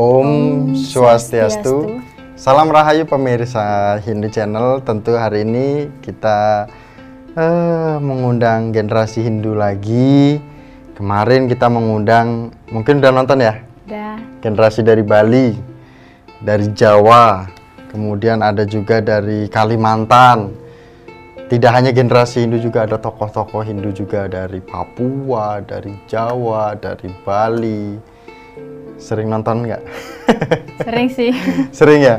Om Swastiastu. Salam Rahayu pemirsa Hindu Channel. Tentu hari ini kita eh, mengundang generasi Hindu lagi. Kemarin kita mengundang, mungkin udah nonton ya? Udah. Generasi dari Bali, dari Jawa, kemudian ada juga dari Kalimantan. Tidak hanya generasi Hindu juga ada tokoh-tokoh Hindu juga dari Papua, dari Jawa, dari Bali. Sering nonton nggak? Sering sih. Sering ya.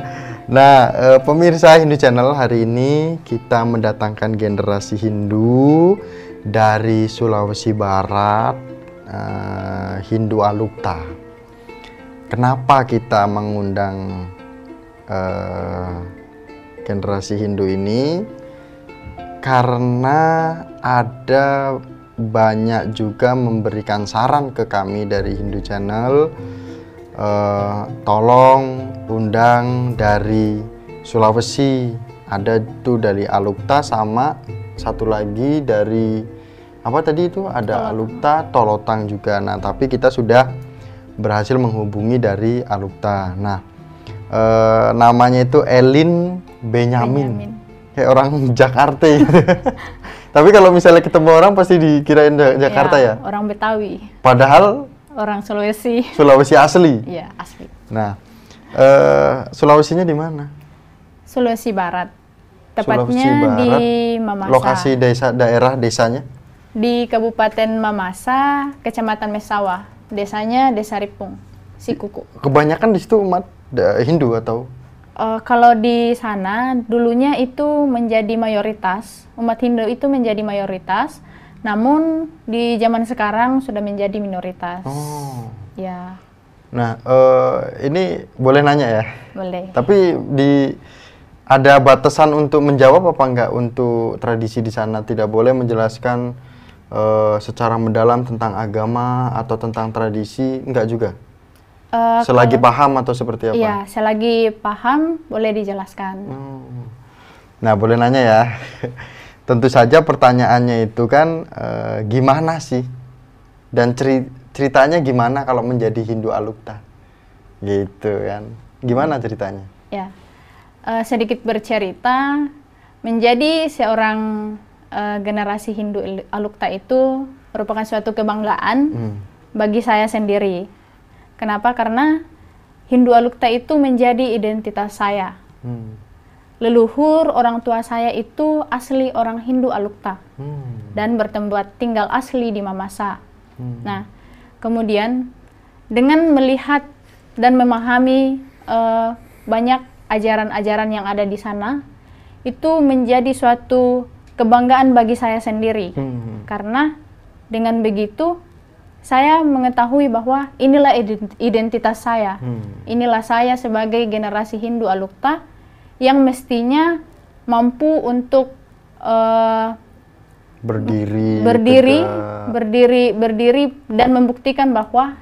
Nah, eh, pemirsa Hindu Channel hari ini kita mendatangkan generasi Hindu dari Sulawesi Barat, eh, Hindu Alukta. Kenapa kita mengundang eh, generasi Hindu ini? Karena ada banyak juga memberikan saran ke kami dari Hindu Channel eh, tolong undang dari Sulawesi. Ada tuh dari Alukta sama satu lagi dari apa tadi itu? Ada Alukta Tolotang juga. Nah tapi kita sudah berhasil menghubungi dari Alukta nah eh, namanya itu Elin Benyamin, Benyamin. kayak orang Jakarta gitu. tapi kalau misalnya ketemu orang pasti dikirain Ja- Jakarta ya, Orang Betawi. padahal Orang Sulawesi. Sulawesi asli Iya, asli. Nah, eh, Sulawesinya di mana? Sulawesi Barat. Sulawesi Tepatnya Barat, di Mamasa. Lokasi desa daerah desanya? Di Kabupaten Mamasa, Kecamatan Mesawa. Desanya Desa Ripung, Sikuku. Kebanyakan di situ umat Hindu atau? Eh, kalau di sana dulunya itu menjadi mayoritas, umat Hindu itu menjadi mayoritas, namun di zaman sekarang sudah menjadi minoritas. Oh. Ya, Nah, eh, ini boleh nanya ya. boleh. Tapi di ada batasan untuk menjawab apa enggak untuk tradisi di sana? Tidak boleh menjelaskan eh, secara mendalam tentang agama atau tentang tradisi, enggak juga. Eh, Selagi paham atau seperti apa? Iya, selagi paham boleh dijelaskan. Hmm. Nah, boleh nanya ya. Tentu saja pertanyaannya itu kan eh, gimana sih? Dan ceri- ceritanya gimana kalau menjadi Hindu Alukta? Gitu kan. Gimana ceritanya? Ya, Eh, sedikit bercerita, menjadi seorang eh, generasi Hindu Alukta itu merupakan suatu kebanggaan Hmm. bagi saya sendiri. Kenapa? Karena Hindu Alukta itu menjadi identitas saya. Hmm. Leluhur orang tua saya itu asli orang Hindu Alukta Hmm. dan bertempat tinggal asli di Mamasa. Hmm. Nah, kemudian dengan melihat dan memahami eh, banyak ajaran-ajaran yang ada di sana, itu menjadi suatu kebanggaan bagi saya sendiri. Hmm. Karena dengan begitu saya mengetahui bahwa inilah ident- identitas saya. Hmm. Inilah saya sebagai generasi Hindu Alukta yang mestinya mampu untuk eh, Berdiri. berdiri, tegak. berdiri, berdiri dan membuktikan bahwa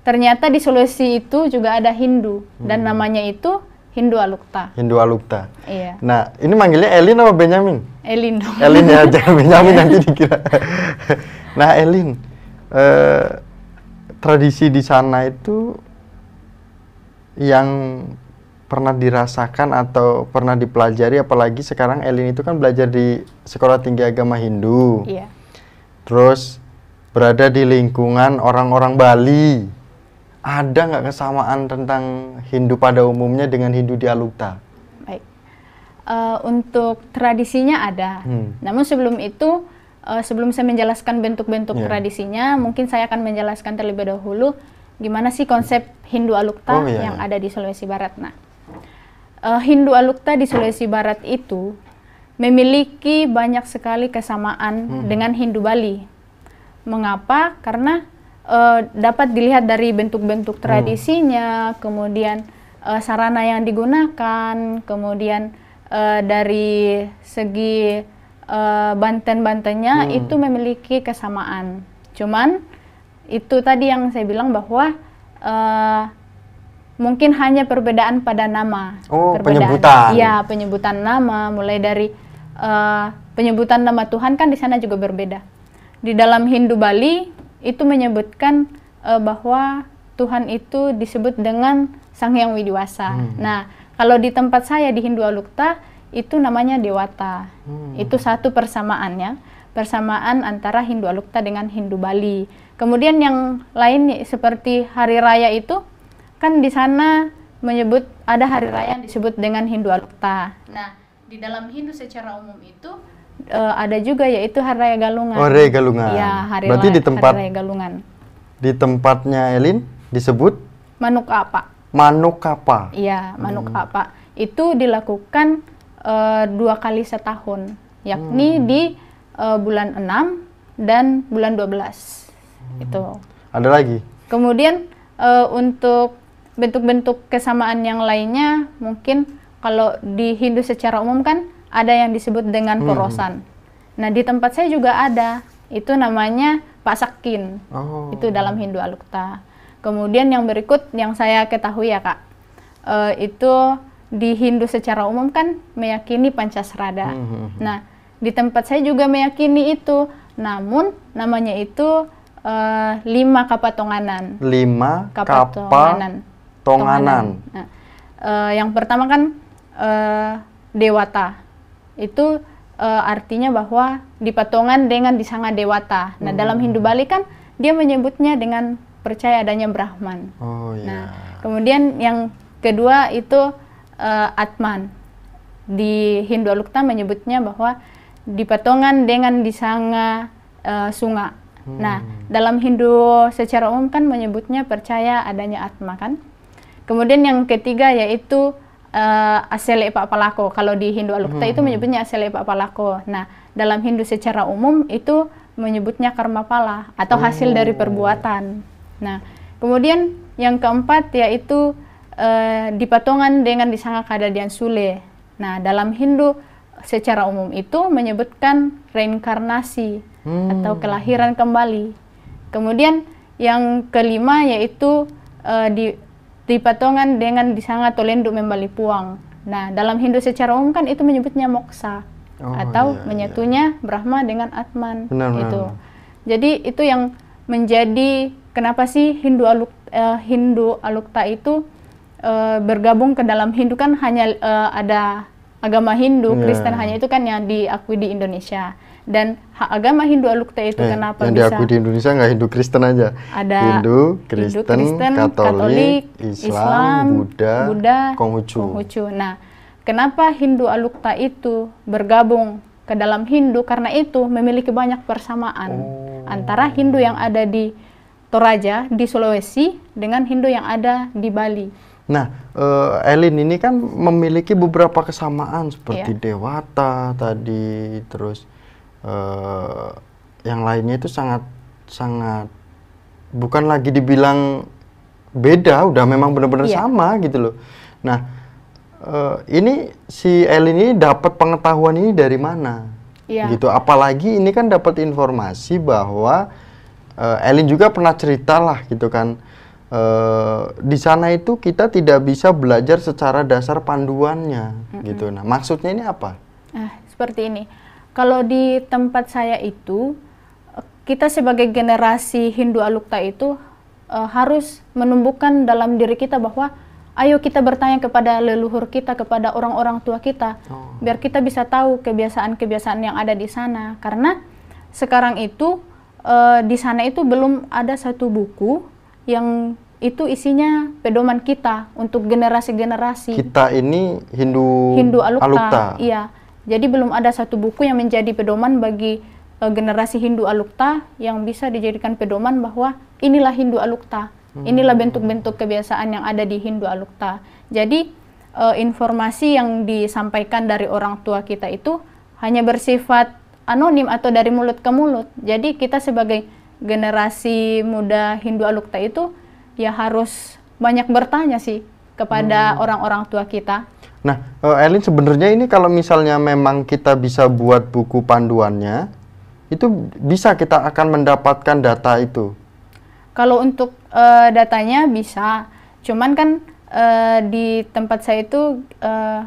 ternyata di Sulawesi itu juga ada Hindu dan namanya itu Hindu Alukta. Hindu Alukta. Iya, Nah, ini manggilnya Elin apa Benyamin? Elin dong. Elin ya, jangan Benyamin nanti dikira. nah, Elin, eh, tradisi di sana itu yang pernah dirasakan atau pernah dipelajari, apalagi sekarang Elin itu kan belajar di Sekolah Tinggi Agama Hindu, Iya. terus berada di lingkungan orang-orang Bali. Ada nggak kesamaan tentang Hindu pada umumnya dengan Hindu di Alukta? Baik. Eh, untuk tradisinya ada. Hmm. Namun sebelum itu, eh, sebelum saya menjelaskan bentuk-bentuk Iya. tradisinya, mungkin saya akan menjelaskan terlebih dahulu gimana sih konsep Hindu Alukta Oh, iya, yang iya. ada di Sulawesi Barat. Nah, eh, Hindu Alukta di Sulawesi Barat itu memiliki banyak sekali kesamaan Hmm. dengan Hindu Bali. Mengapa? Karena eh, dapat dilihat dari bentuk-bentuk Hmm. tradisinya, kemudian eh, sarana yang digunakan, kemudian eh, dari segi eh, banten-bantennya Hmm. itu memiliki kesamaan. Cuman itu tadi yang saya bilang bahwa eh, mungkin hanya perbedaan pada nama. Oh, Perbedaan- penyebutan. Iya, penyebutan nama mulai dari eh, penyebutan nama Tuhan kan di sana juga berbeda. Di dalam Hindu Bali itu menyebutkan eh, bahwa Tuhan itu disebut dengan Sang Hyang Widiwasa. Hmm. Nah, kalau di tempat saya di Hindu Alukta itu namanya Dewata. Hmm. Itu satu persamaannya, persamaan antara Hindu Alukta dengan Hindu Bali. Kemudian yang lain seperti hari raya itu kan di sana menyebut ada hari raya yang disebut dengan Hindu Alukta. Nah, di dalam Hindu secara umum itu eh, ada juga yaitu hari raya Galungan. Oh, Raya Galungan. Iya, hari Berarti raya, di tempat- hari raya Galungan. Di tempatnya Elin disebut Manuk apa? Manuk Kapa. Iya, manuk Hmm. apa? Itu dilakukan eh, dua kali setahun, yakni Hmm. di eh, bulan 6 dan bulan 12. Hmm. Itu. Ada lagi? Kemudian eh, untuk bentuk-bentuk kesamaan yang lainnya mungkin kalau di Hindu secara umum kan ada yang disebut dengan Hmm. porosan. Nah, di tempat saya juga ada. Itu namanya pasakin. Oh. Itu dalam Hindu Alukta. Kemudian yang berikut yang saya ketahui ya kak, eh, itu di Hindu secara umum kan meyakini Pancasrada. Hmm. Nah di tempat saya juga meyakini itu, namun namanya itu eh, lima kapatonganan. Lima kapa Kapatonganan. tonganan. Nah, eh, yang pertama kan eh, dewata. Itu eh, artinya bahwa dipatongan dengan disanga dewata. Nah, dalam Hindu Bali kan dia menyebutnya dengan percaya adanya Brahman. Oh iya. Nah, kemudian yang kedua itu eh, Atman. Di Hindu Alukta menyebutnya bahwa dipatongan dengan disanga eh, sunga. Nah, dalam Hindu secara umum kan menyebutnya percaya adanya Atma kan. Kemudian yang ketiga yaitu eh, Asele Pak Palako. Kalau di Hindu Alukta itu menyebutnya Asele Pak Palako. Nah, dalam Hindu secara umum itu menyebutnya karma pala atau hasil dari perbuatan. Nah, kemudian yang keempat yaitu eh, dipatongan dengan disanga kadadian sule. Nah, dalam Hindu secara umum itu menyebutkan reinkarnasi atau kelahiran kembali. Kemudian yang kelima yaitu eh, di dipatongan dengan disanga tolenduk membali puang. Nah, dalam Hindu secara umum kan itu menyebutnya moksa Oh, atau iya, menyatunya Brahma dengan Atman Benar, benar, itu. benar. Jadi itu yang menjadi kenapa sih Hindu Aluk eh, Hindu Alukta itu eh, bergabung ke dalam Hindu kan hanya eh, ada agama Hindu, Iya. Kristen hanya itu kan yang diakui di Indonesia. Dan hak agama Hindu Alukta itu Eh, kenapa yang bisa diakui di Indonesia nggak Hindu Kristen aja. ada Hindu, Kristen, Kristen, Katolik, Islam, Buddha, Konghucu. Konghucu. Nah, kenapa Hindu Alukta itu bergabung ke dalam Hindu? Karena itu memiliki banyak persamaan Oh. antara Hindu yang ada di Toraja di Sulawesi dengan Hindu yang ada di Bali. Nah, eh, Elin ini kan memiliki beberapa kesamaan seperti Iya. Dewata tadi, terus eh, yang lainnya itu sangat sangat bukan lagi dibilang beda, udah memang benar-benar Iya. sama gitu loh. Nah, eh, ini si Elin ini dapat pengetahuan ini dari mana? Iya. Gitu. Apalagi ini kan dapat informasi bahwa eh, Elin juga pernah cerita lah gitu kan. eh, di sana itu kita tidak bisa belajar secara dasar panduannya gitu. Nah, maksudnya ini apa? Nah, seperti ini. Kalau di tempat saya itu, kita sebagai generasi Hindu Alukta itu eh, harus menumbuhkan dalam diri kita bahwa ayo kita bertanya kepada leluhur kita, kepada orang-orang tua kita, Oh. biar kita bisa tahu kebiasaan-kebiasaan yang ada di sana. Karena sekarang itu eh, di sana itu belum ada satu buku yang itu isinya pedoman kita untuk generasi-generasi. Kita ini Hindu, Hindu Alukta. Iya. Jadi belum ada satu buku yang menjadi pedoman bagi eh, generasi Hindu Alukta yang bisa dijadikan pedoman bahwa inilah Hindu Alukta. Inilah bentuk-bentuk kebiasaan yang ada di Hindu Alukta. Jadi eh, informasi yang disampaikan dari orang tua kita itu hanya bersifat anonim atau dari mulut ke mulut. Jadi kita sebagai generasi muda Hindu Alukta itu ya harus banyak bertanya sih kepada orang-orang tua kita. Nah, eh, Elin sebenarnya ini kalau misalnya memang kita bisa buat buku panduannya, itu bisa kita akan mendapatkan data itu. Kalau untuk eh, datanya bisa, cuman kan eh, di tempat saya itu eh,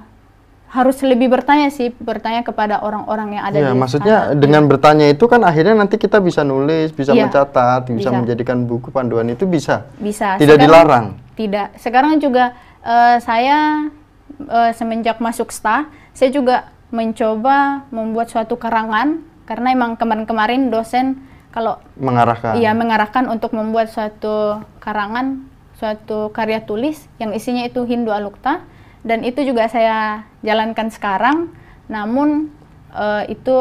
harus lebih bertanya sih, bertanya kepada orang-orang yang ada Ya, di maksudnya sana. dengan bertanya itu kan akhirnya nanti kita bisa nulis, bisa Iya, mencatat, bisa, bisa. menjadikan buku panduan itu bisa. bisa. Tidak Sekarang- dilarang. Tidak. Sekarang juga eh, saya eh, semenjak masuk STA, saya juga mencoba membuat suatu karangan karena emang kemarin-kemarin dosen kalau Mengarahkan. ia mengarahkan untuk membuat suatu karangan, suatu karya tulis yang isinya itu Hindu Alukta dan itu juga saya jalankan sekarang. Namun eh, itu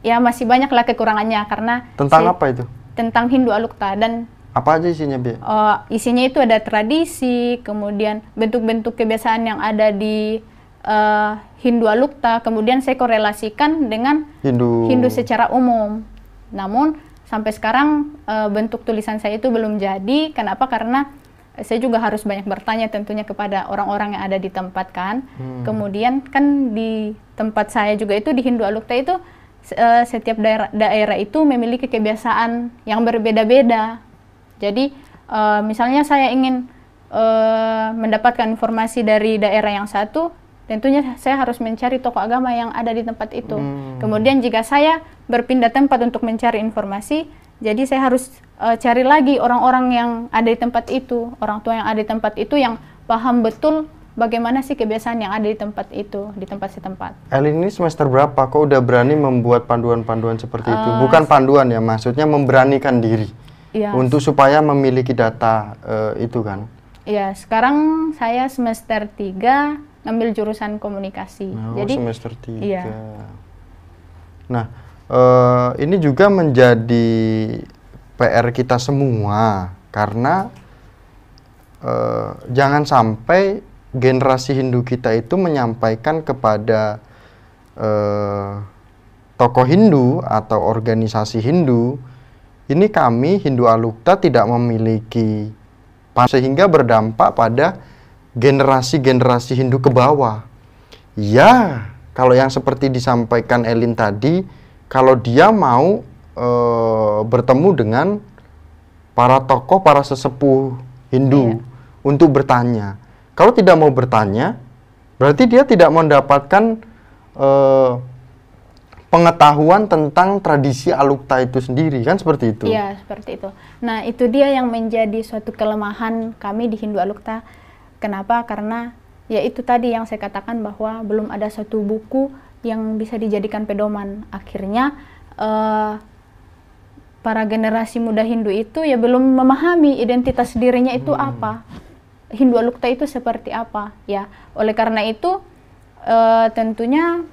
ya masih banyak lah kekurangannya karena Tentang saya- apa itu? Tentang Hindu Alukta dan Apa aja isinya, Bi? Eh, isinya itu ada tradisi, kemudian bentuk-bentuk kebiasaan yang ada di eh, Hindu Alukta, kemudian saya korelasikan dengan Hindu. Hindu secara umum. Namun sampai sekarang eh, bentuk tulisan saya itu belum jadi. Kenapa? Karena saya juga harus banyak bertanya tentunya kepada orang-orang yang ada di tempat kan. Hmm. Kemudian kan di tempat saya juga itu di Hindu Alukta itu setiap daerah, daerah itu memiliki kebiasaan yang berbeda-beda. Jadi eh, misalnya saya ingin eh, mendapatkan informasi dari daerah yang satu, tentunya saya harus mencari tokoh agama yang ada di tempat itu. Hmm. Kemudian jika saya berpindah tempat untuk mencari informasi, jadi saya harus eh, cari lagi orang-orang yang ada di tempat itu, orang tua yang ada di tempat itu yang paham betul bagaimana sih kebiasaan yang ada di tempat itu, di tempat setempat. Elin ini semester berapa? Kok udah berani membuat panduan-panduan seperti itu? Eh, Bukan panduan ya, maksudnya memberanikan diri Iya. untuk supaya memiliki data eh, itu kan. Iya, sekarang saya semester 3 ngambil jurusan komunikasi. Oh, Jadi semester 3. iya. Nah, eh, ini juga menjadi PR kita semua karena eh, jangan sampai generasi Hindu kita itu menyampaikan kepada eh, tokoh Hindu atau organisasi Hindu, ini kami Hindu Alukta tidak memiliki sehingga berdampak pada generasi-generasi Hindu ke bawah. Ya, kalau yang seperti disampaikan Elin tadi, kalau dia mau eh, bertemu dengan para tokoh, para sesepuh Hindu untuk bertanya. Kalau tidak mau bertanya, berarti dia tidak mendapatkan eh, pengetahuan tentang tradisi Alukta itu sendiri, kan seperti itu? Iya, seperti itu. Nah, itu dia yang menjadi suatu kelemahan kami di Hindu Alukta. Kenapa? Karena ya itu tadi yang saya katakan bahwa belum ada satu buku yang bisa dijadikan pedoman. Akhirnya eh, para generasi muda Hindu itu ya belum memahami identitas dirinya itu apa. Hindu Alukta itu seperti apa, ya. Oleh karena itu eh, tentunya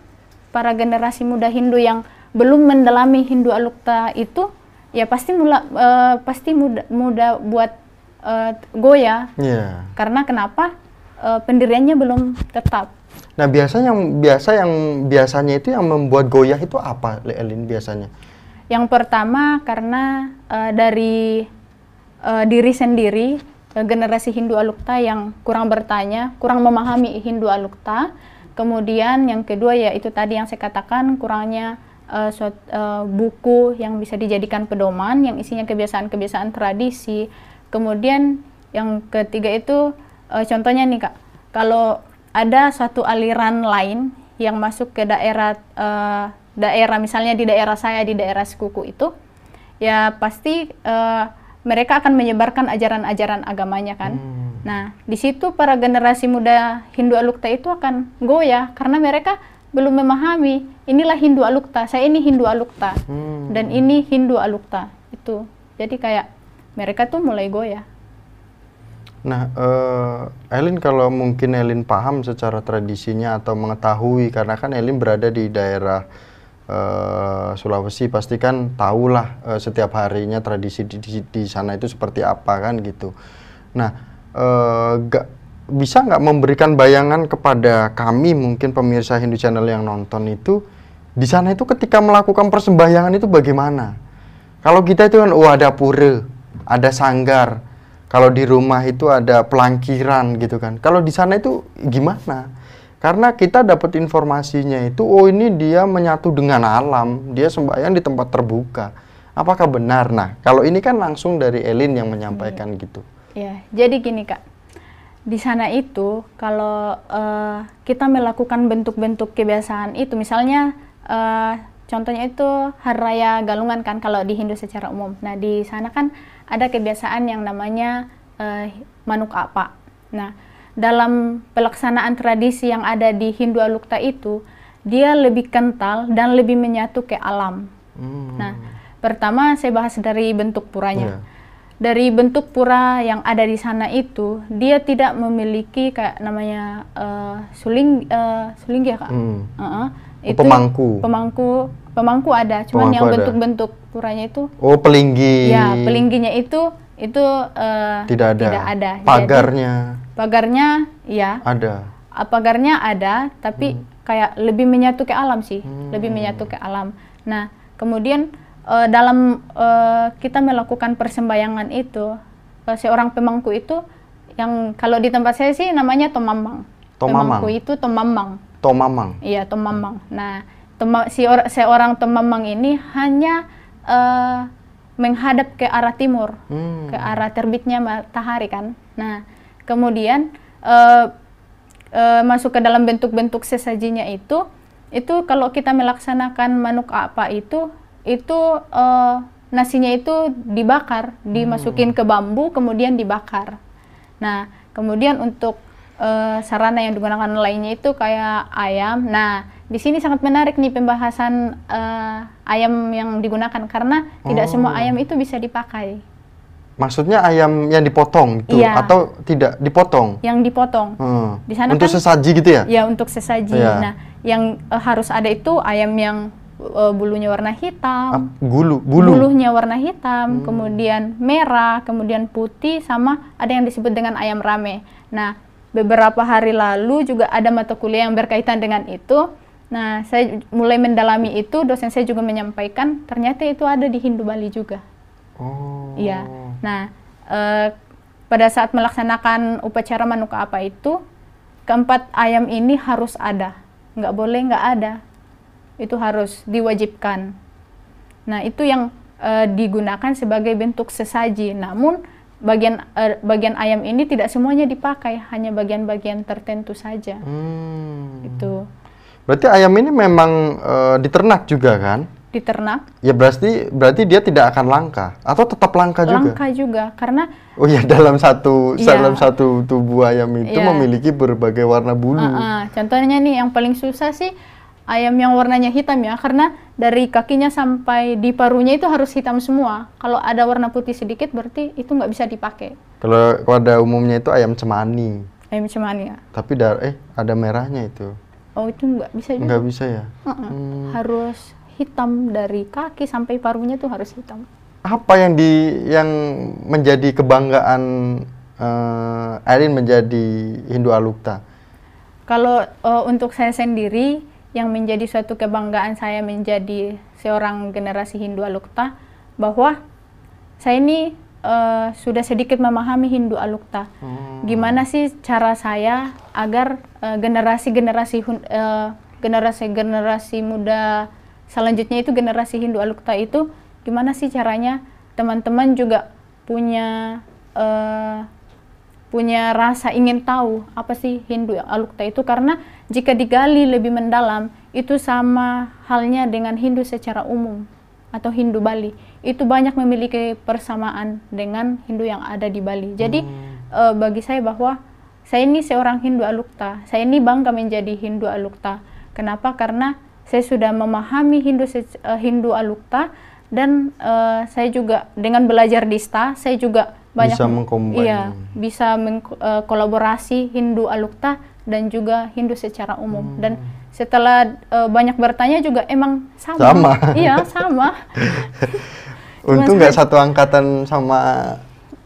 para generasi muda Hindu yang belum mendalami Hindu Alukta itu ya pasti mula, eh, pasti muda, muda buat eh, goyah Iya. karena kenapa Eh, pendiriannya belum tetap Nah, biasa yang biasa yang biasanya itu yang membuat goyah itu apa, Elin biasanya? yang pertama karena eh, dari eh, diri sendiri eh, generasi Hindu Alukta yang kurang bertanya kurang memahami Hindu Alukta kemudian yang kedua ya itu tadi yang saya katakan kurangnya eh, suat- eh, buku yang bisa dijadikan pedoman yang isinya kebiasaan-kebiasaan tradisi. Kemudian yang ketiga itu eh, contohnya nih kak. Kalau ada suatu aliran lain yang masuk ke daerah eh, daerah misalnya di daerah saya di daerah sekuku itu ya pasti eh, mereka akan menyebarkan ajaran-ajaran agamanya kan. Hmm. Nah di situ para generasi muda Hindu Alukta itu akan goyah karena mereka belum memahami inilah Hindu Alukta saya ini Hindu Alukta Hmm. dan ini Hindu Alukta itu jadi kayak mereka tuh mulai goyah Nah, eh, Elin kalau mungkin Elin paham secara tradisinya atau mengetahui karena kan Elin berada di daerah eh, Sulawesi pasti kan tahulah eh, setiap harinya tradisi di, di, di sana itu seperti apa kan gitu. Nah, eh, gak, bisa nggak memberikan bayangan kepada kami mungkin pemirsa Hindu Channel yang nonton itu di sana itu ketika melakukan persembahyangan itu bagaimana? Kalau kita itu kan oh ada pura, ada sanggar. Kalau di rumah itu ada pelangkiran gitu kan. Kalau di sana itu gimana? Karena kita dapat informasinya itu oh ini dia menyatu dengan alam, dia sembahyang di tempat terbuka. Apakah benar? Nah, kalau ini kan langsung dari Elin yang menyampaikan gitu. Ya, jadi gini kak, di sana itu kalau eh, kita melakukan bentuk-bentuk kebiasaan itu misalnya eh, contohnya itu hari raya Galungan kan kalau di Hindu secara umum. Nah, di sana kan ada kebiasaan yang namanya eh, manuk apa. Nah, dalam pelaksanaan tradisi yang ada di Hindu Alukta itu dia lebih kental dan lebih menyatu ke alam. Hmm. Nah, pertama saya bahas dari bentuk puranya. Iya. Dari bentuk pura yang ada di sana itu, dia tidak memiliki kayak namanya eh, suling eh, suling ya kak. Hmm. Uh-uh. Oh, pemangku. Pemangku, pemangku ada. Cuman Pemangku yang bentuk-bentuk puranya itu, Oh, pelinggi. ya pelingginya itu itu eh, Tidak ada. Tidak ada. Jadi, Pagarnya pagarnya, ya ada. Uh, pagarnya ada tapi kayak lebih menyatu ke alam sih Hmm. lebih menyatu ke alam nah kemudian uh, dalam uh, kita melakukan persembahyangan itu uh, seorang pemangku itu yang kalau di tempat saya sih namanya tomamang Tomamang. pemangku itu tomamang Tomamang. iya tomamang nah toma- si or- seorang tomamang ini hanya uh, menghadap ke arah timur Hmm. ke arah terbitnya matahari kan. Nah, kemudian eh, eh, masuk ke dalam bentuk-bentuk sesajinya itu, itu kalau kita melaksanakan manuk apa itu, itu eh, nasinya itu dibakar, dimasukin ke bambu, kemudian dibakar. Nah, kemudian untuk eh, sarana yang digunakan lainnya itu kayak ayam. Nah, di sini sangat menarik nih pembahasan eh, ayam yang digunakan karena tidak semua Oh. ayam itu bisa dipakai. Maksudnya ayam yang dipotong itu Iya. atau tidak dipotong? yang dipotong. Hmm. Di sana Untuk kan- sesaji gitu ya? Ya untuk sesaji. Iya. Nah, yang eh, harus ada itu ayam yang eh, bulunya warna Ap- hitam, gulu, bulu. bulunya warna hitam, Hmm. kemudian merah, kemudian putih, sama ada yang disebut dengan ayam rame. Nah, beberapa hari lalu juga ada mata kuliah yang berkaitan dengan itu. Nah, saya mulai mendalami itu, dosen saya juga menyampaikan ternyata itu ada di Hindu Bali juga. Oh. Iya. Nah, eh, pada saat melaksanakan upacara manuka apa itu, keempat ayam ini harus ada. Nggak boleh nggak ada. Itu harus diwajibkan. Nah, itu yang eh, digunakan sebagai bentuk sesaji. Namun, bagian eh, bagian ayam ini tidak semuanya dipakai, hanya bagian-bagian tertentu saja. Hmm. Itu Berarti ayam ini memang eh, diternak juga kan? diternak, Ya berarti berarti dia tidak akan langka atau tetap langka juga? langka juga karena Oh ya dalam satu Iya. dalam satu tubuh ayam itu Iya. memiliki berbagai warna bulu. Uh-uh. Contohnya nih yang paling susah sih ayam yang warnanya hitam ya, karena dari kakinya sampai di paruhnya itu harus hitam semua. Kalau ada warna putih sedikit berarti itu nggak bisa dipakai. Kalau pada umumnya itu ayam cemani, Ayam cemani ya. tapi dar eh ada merahnya itu. Oh itu nggak bisa juga. Nggak bisa ya? Uh-uh. Hmm. Harus hitam dari kaki sampai paruhnya tuh harus hitam. Apa yang di yang menjadi kebanggaan Erin menjadi Hindu Alukta? Kalau uh, untuk saya sendiri yang menjadi suatu kebanggaan saya menjadi seorang generasi Hindu Alukta bahwa saya ini uh, sudah sedikit memahami Hindu Alukta. Hmm. Gimana sih cara saya agar uh, generasi-generasi uh, generasi-generasi muda selanjutnya itu generasi Hindu Alukta itu gimana sih caranya teman-teman juga punya uh, punya rasa ingin tahu apa sih Hindu Alukta itu. Karena jika digali lebih mendalam itu sama halnya dengan Hindu secara umum atau Hindu Bali. Itu banyak memiliki persamaan dengan Hindu yang ada di Bali. Jadi eh, bagi saya bahwa saya ini seorang Hindu Alukta. Saya ini bangga menjadi Hindu Alukta. Kenapa? Karena saya sudah memahami Hindu eh, Hindu Alukta dan eh, saya juga dengan belajar di STA saya juga banyak Bisa mengcombine. iya bisa mengkolaborasi Hindu Alukta dan juga Hindu secara umum dan setelah eh, banyak bertanya juga emang sama Sama. iya sama Untung nggak satu angkatan sama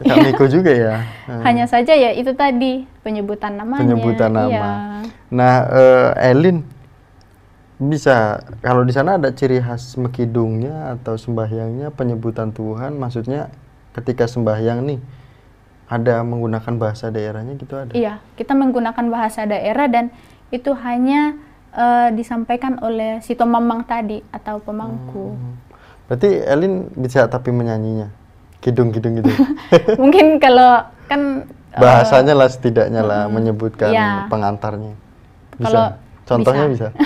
Kak Miko juga ya. Hmm. hanya saja ya itu tadi penyebutan namanya penyebutan nama. iya. Nah, eh, Elin bisa kalau di sana ada ciri khas mekidungnya atau sembahyangnya penyebutan Tuhan, maksudnya ketika sembahyang nih ada menggunakan bahasa daerahnya gitu ada. Iya, kita menggunakan bahasa daerah dan itu hanya eh, disampaikan oleh si Tomamang tadi atau pemangku. Hmm. Berarti Elin bisa tapi menyanyinya. Kidung-kidung gitu. Mungkin kalau kan bahasanya lah setidaknya lah menyebutkan Iya. pengantarnya. Bisa. Kalau Contohnya bisa. bisa.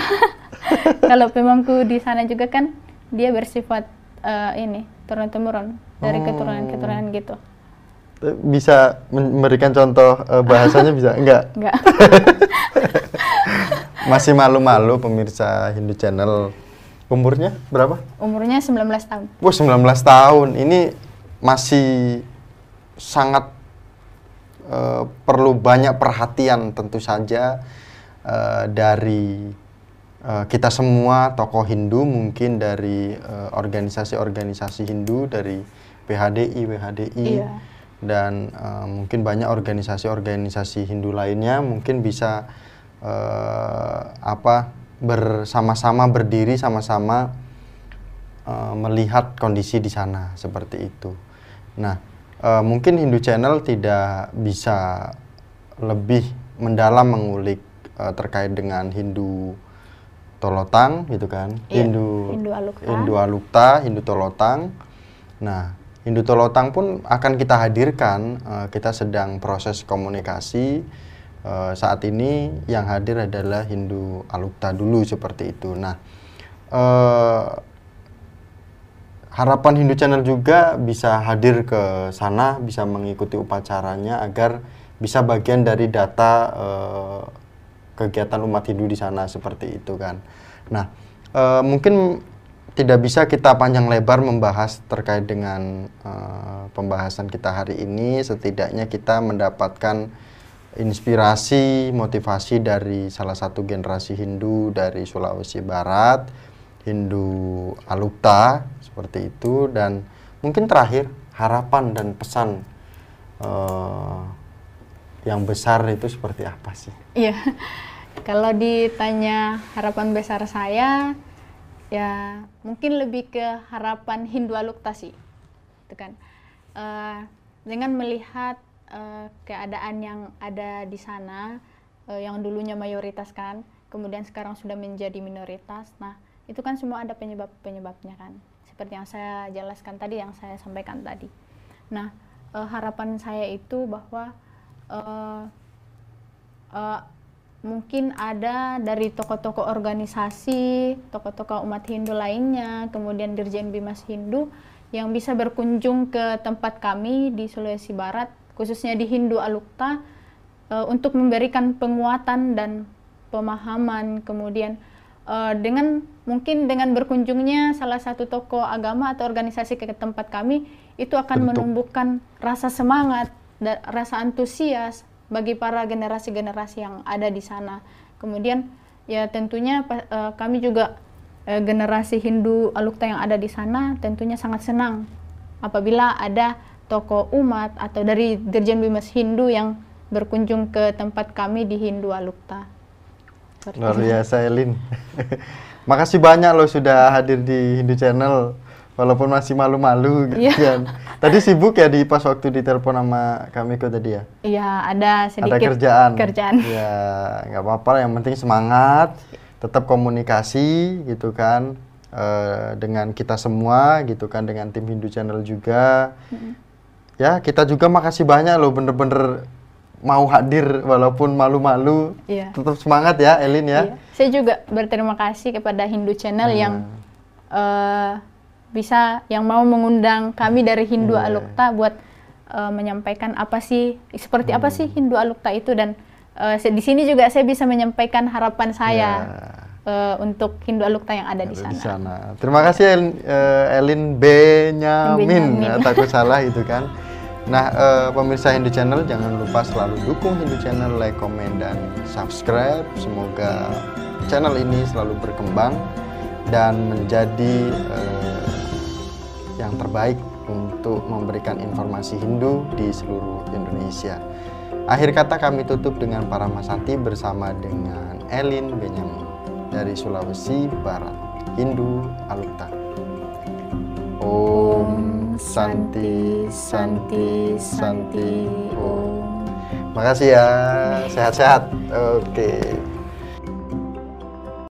kalau pemangku di sana juga kan dia bersifat eh, ini turun temurun dari Oh. keturunan keturunan gitu Bisa memberikan contoh eh, bahasanya bisa? Enggak. enggak Masih malu-malu pemirsa Hindu Channel. Umurnya berapa? umurnya 19 tahun Wah, 19 tahun. Ini masih sangat eh, perlu banyak perhatian tentu saja eh, dari eh, kita semua tokoh Hindu, mungkin dari organisasi-organisasi Hindu, dari PHDI, WHDI, Iya. dan eh, mungkin banyak organisasi-organisasi Hindu lainnya mungkin bisa eh, apa bersama-sama berdiri sama-sama eh, melihat kondisi di sana seperti itu. Nah, eh, mungkin Hindu Channel tidak bisa lebih mendalam mengulik eh, terkait dengan Hindu Tolotang gitu kan, Iya, Hindu Hindu Alukta. Hindu Alukta, Hindu Tolotang. Nah, Hindu Tolotang pun akan kita hadirkan. eh, kita sedang proses komunikasi. Eh, saat ini yang hadir adalah Hindu Alukta dulu seperti itu. Nah, eh, harapan Hindu Channel juga bisa hadir ke sana, bisa mengikuti upacaranya agar bisa bagian dari data kegiatan umat Hindu di sana seperti itu kan. Nah, mungkin tidak bisa kita panjang lebar membahas terkait dengan eh, pembahasan kita hari ini. Setidaknya kita mendapatkan inspirasi, motivasi dari salah satu generasi Hindu dari Sulawesi Barat, Hindu Alukta seperti itu dan mungkin terakhir harapan dan pesan eh, yang besar itu seperti apa sih? Iya. Kalau ditanya harapan besar saya, ya mungkin lebih ke harapan Hindu Alukta sih. Itu kan. Eh, dengan melihat eh, keadaan yang ada di sana, eh, yang dulunya mayoritas kan, kemudian sekarang sudah menjadi minoritas. Nah, itu kan semua ada penyebab-penyebabnya kan. Seperti yang saya jelaskan tadi, yang saya sampaikan tadi. Nah, eh, harapan saya itu bahwa eh, eh, mungkin ada dari tokoh-tokoh organisasi, tokoh-tokoh umat Hindu lainnya, kemudian Dirjen Bimas Hindu yang bisa berkunjung ke tempat kami di Sulawesi Barat, khususnya di Hindu Alukta, eh, untuk memberikan penguatan dan pemahaman, kemudian eh, dengan mungkin dengan berkunjungnya salah satu tokoh agama atau organisasi ke tempat kami itu akan Bentuk. menumbuhkan rasa semangat dan rasa antusias bagi para generasi-generasi yang ada di sana. Kemudian ya tentunya eh, kami juga eh, generasi Hindu Alukta yang ada di sana tentunya sangat senang apabila ada tokoh umat atau dari Dirjen Bimas Hindu yang berkunjung ke tempat kami di Hindu Alukta. Luar biasa Elin. Makasih banyak loh sudah hadir di Hindu Channel. Walaupun masih malu-malu gitu Iya. kan. Tadi sibuk ya di pas waktu ditelepon sama kami kok tadi ya. Iya, ada sedikit Ada kerjaan. kerjaan. Ya, nggak apa-apa. Yang penting semangat, tetap komunikasi gitu kan eh, dengan kita semua gitu kan dengan tim Hindu Channel juga. Ya, kita juga makasih banyak loh bener-bener mau hadir walaupun malu-malu. Iya. Tetap semangat ya, Elin ya. Iya. Saya juga berterima kasih kepada Hindu Channel yang eh, bisa yang mau mengundang kami dari Hindu Iya. Alukta buat eh, menyampaikan apa sih seperti apa sih Hindu Alukta itu dan eh, se- di sini juga saya bisa menyampaikan harapan saya eh, untuk Hindu Alukta yang ada di Ada sana. di sana. Terima kasih Elin, eh, Elin Benyamin, Benyamin. Eh, takut salah itu kan. Nah, eh, pemirsa Hindu Channel jangan lupa selalu dukung Hindu Channel, like, komen, dan subscribe. Semoga channel ini selalu berkembang dan menjadi eh, yang terbaik untuk memberikan informasi Hindu di seluruh Indonesia. Akhir kata kami tutup dengan para Masati bersama dengan Elin Benyamin dari Sulawesi Barat, Hindu Alukta. Om Santi Santi Santi Om. Makasih ya, sehat-sehat. Oke.